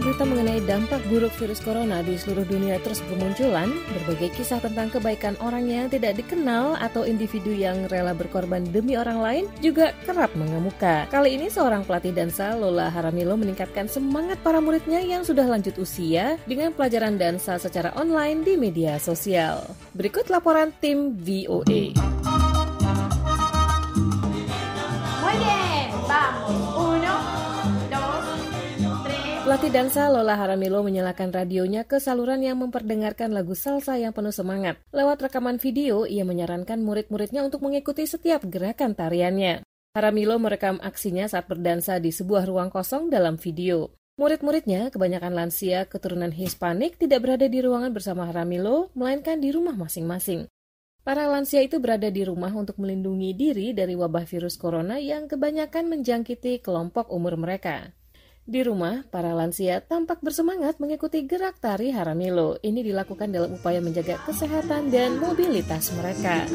berita mengenai dampak buruk virus corona di seluruh dunia terus bermunculan, berbagai kisah tentang kebaikan orang yang tidak dikenal atau individu yang rela berkorban demi orang lain juga kerap mengemuka. Kali ini seorang pelatih dansa Lola Haramilo meningkatkan semangat para muridnya yang sudah lanjut usia dengan pelajaran dansa secara online di media sosial. Berikut laporan tim VOA. Pelatih dansa Lola Haramilo menyalakan radionya ke saluran yang memperdengarkan lagu salsa yang penuh semangat. Lewat rekaman video, ia menyarankan murid-muridnya untuk mengikuti setiap gerakan tariannya. Haramilo merekam aksinya saat berdansa di sebuah ruang kosong dalam video. Murid-muridnya, kebanyakan lansia keturunan Hispanik, tidak berada di ruangan bersama Haramilo, melainkan di rumah masing-masing. Para lansia itu berada di rumah untuk melindungi diri dari wabah virus corona yang kebanyakan menjangkiti kelompok umur mereka. Di rumah, para lansia tampak bersemangat mengikuti gerak tari Haramilo. Ini dilakukan dalam upaya menjaga kesehatan dan mobilitas mereka.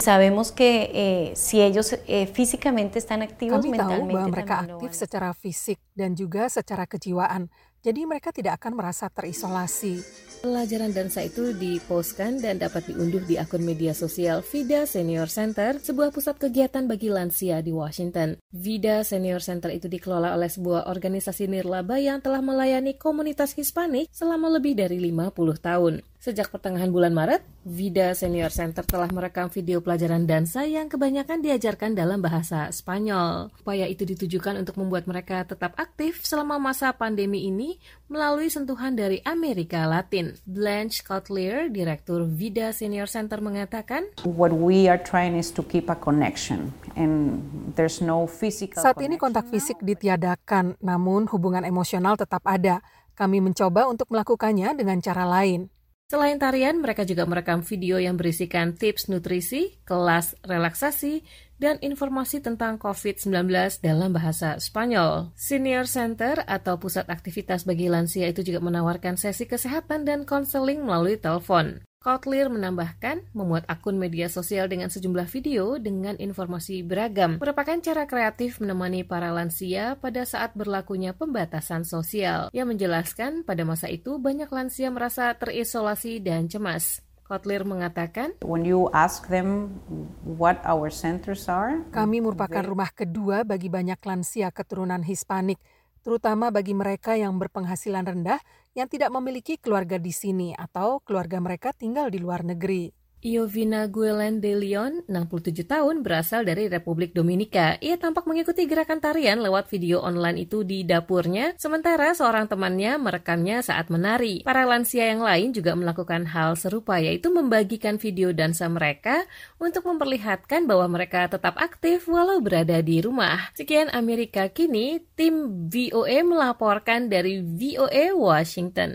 Sabemos que eh, si ellos eh, físicamente están activos Kami tahu bahwa mereka aktif secara fisik dan juga secara kejiwaan. Jadi mereka tidak akan merasa terisolasi. Pelajaran dansa itu dipostkan dan dapat diunduh di akun media sosial Vida Senior Center, sebuah pusat kegiatan bagi lansia di Washington. Vida Senior Center itu dikelola oleh sebuah organisasi nirlaba yang telah melayani komunitas Hispanik selama lebih dari 50 tahun. Sejak pertengahan bulan Maret, Vida Senior Center telah merekam video pelajaran dansa yang kebanyakan diajarkan dalam bahasa Spanyol. Upaya itu ditujukan untuk membuat mereka tetap aktif selama masa pandemi ini melalui sentuhan dari Amerika Latin. Blanche Cotlier, Direktur Vida Senior Center mengatakan, What we are trying is to keep a connection, and there's no physical. Saat ini kontak fisik ditiadakan, namun hubungan emosional tetap ada. Kami mencoba untuk melakukannya dengan cara lain. Selain tarian, mereka juga merekam video yang berisikan tips nutrisi, kelas relaksasi, dan informasi tentang COVID-19 dalam bahasa Spanyol. Senior Center atau pusat aktivitas bagi lansia itu juga menawarkan sesi kesehatan dan konseling melalui telepon. Kotlir menambahkan, memuat akun media sosial dengan sejumlah video dengan informasi beragam merupakan cara kreatif menemani para lansia pada saat berlakunya pembatasan sosial. Ia menjelaskan pada masa itu banyak lansia merasa terisolasi dan cemas. Kotlir mengatakan, When you ask them what our centers are, Kami merupakan rumah kedua bagi banyak lansia keturunan Hispanik, terutama bagi mereka yang berpenghasilan rendah yang tidak memiliki keluarga di sini atau keluarga mereka tinggal di luar negeri. Iovina Guelen de Leon, 67 tahun, berasal dari Republik Dominika. Ia tampak mengikuti gerakan tarian lewat video online itu di dapurnya, sementara seorang temannya merekamnya saat menari. Para lansia yang lain juga melakukan hal serupa, yaitu membagikan video dansa mereka untuk memperlihatkan bahwa mereka tetap aktif walau berada di rumah. Sekian Amerika kini, tim VOA melaporkan dari VOA Washington.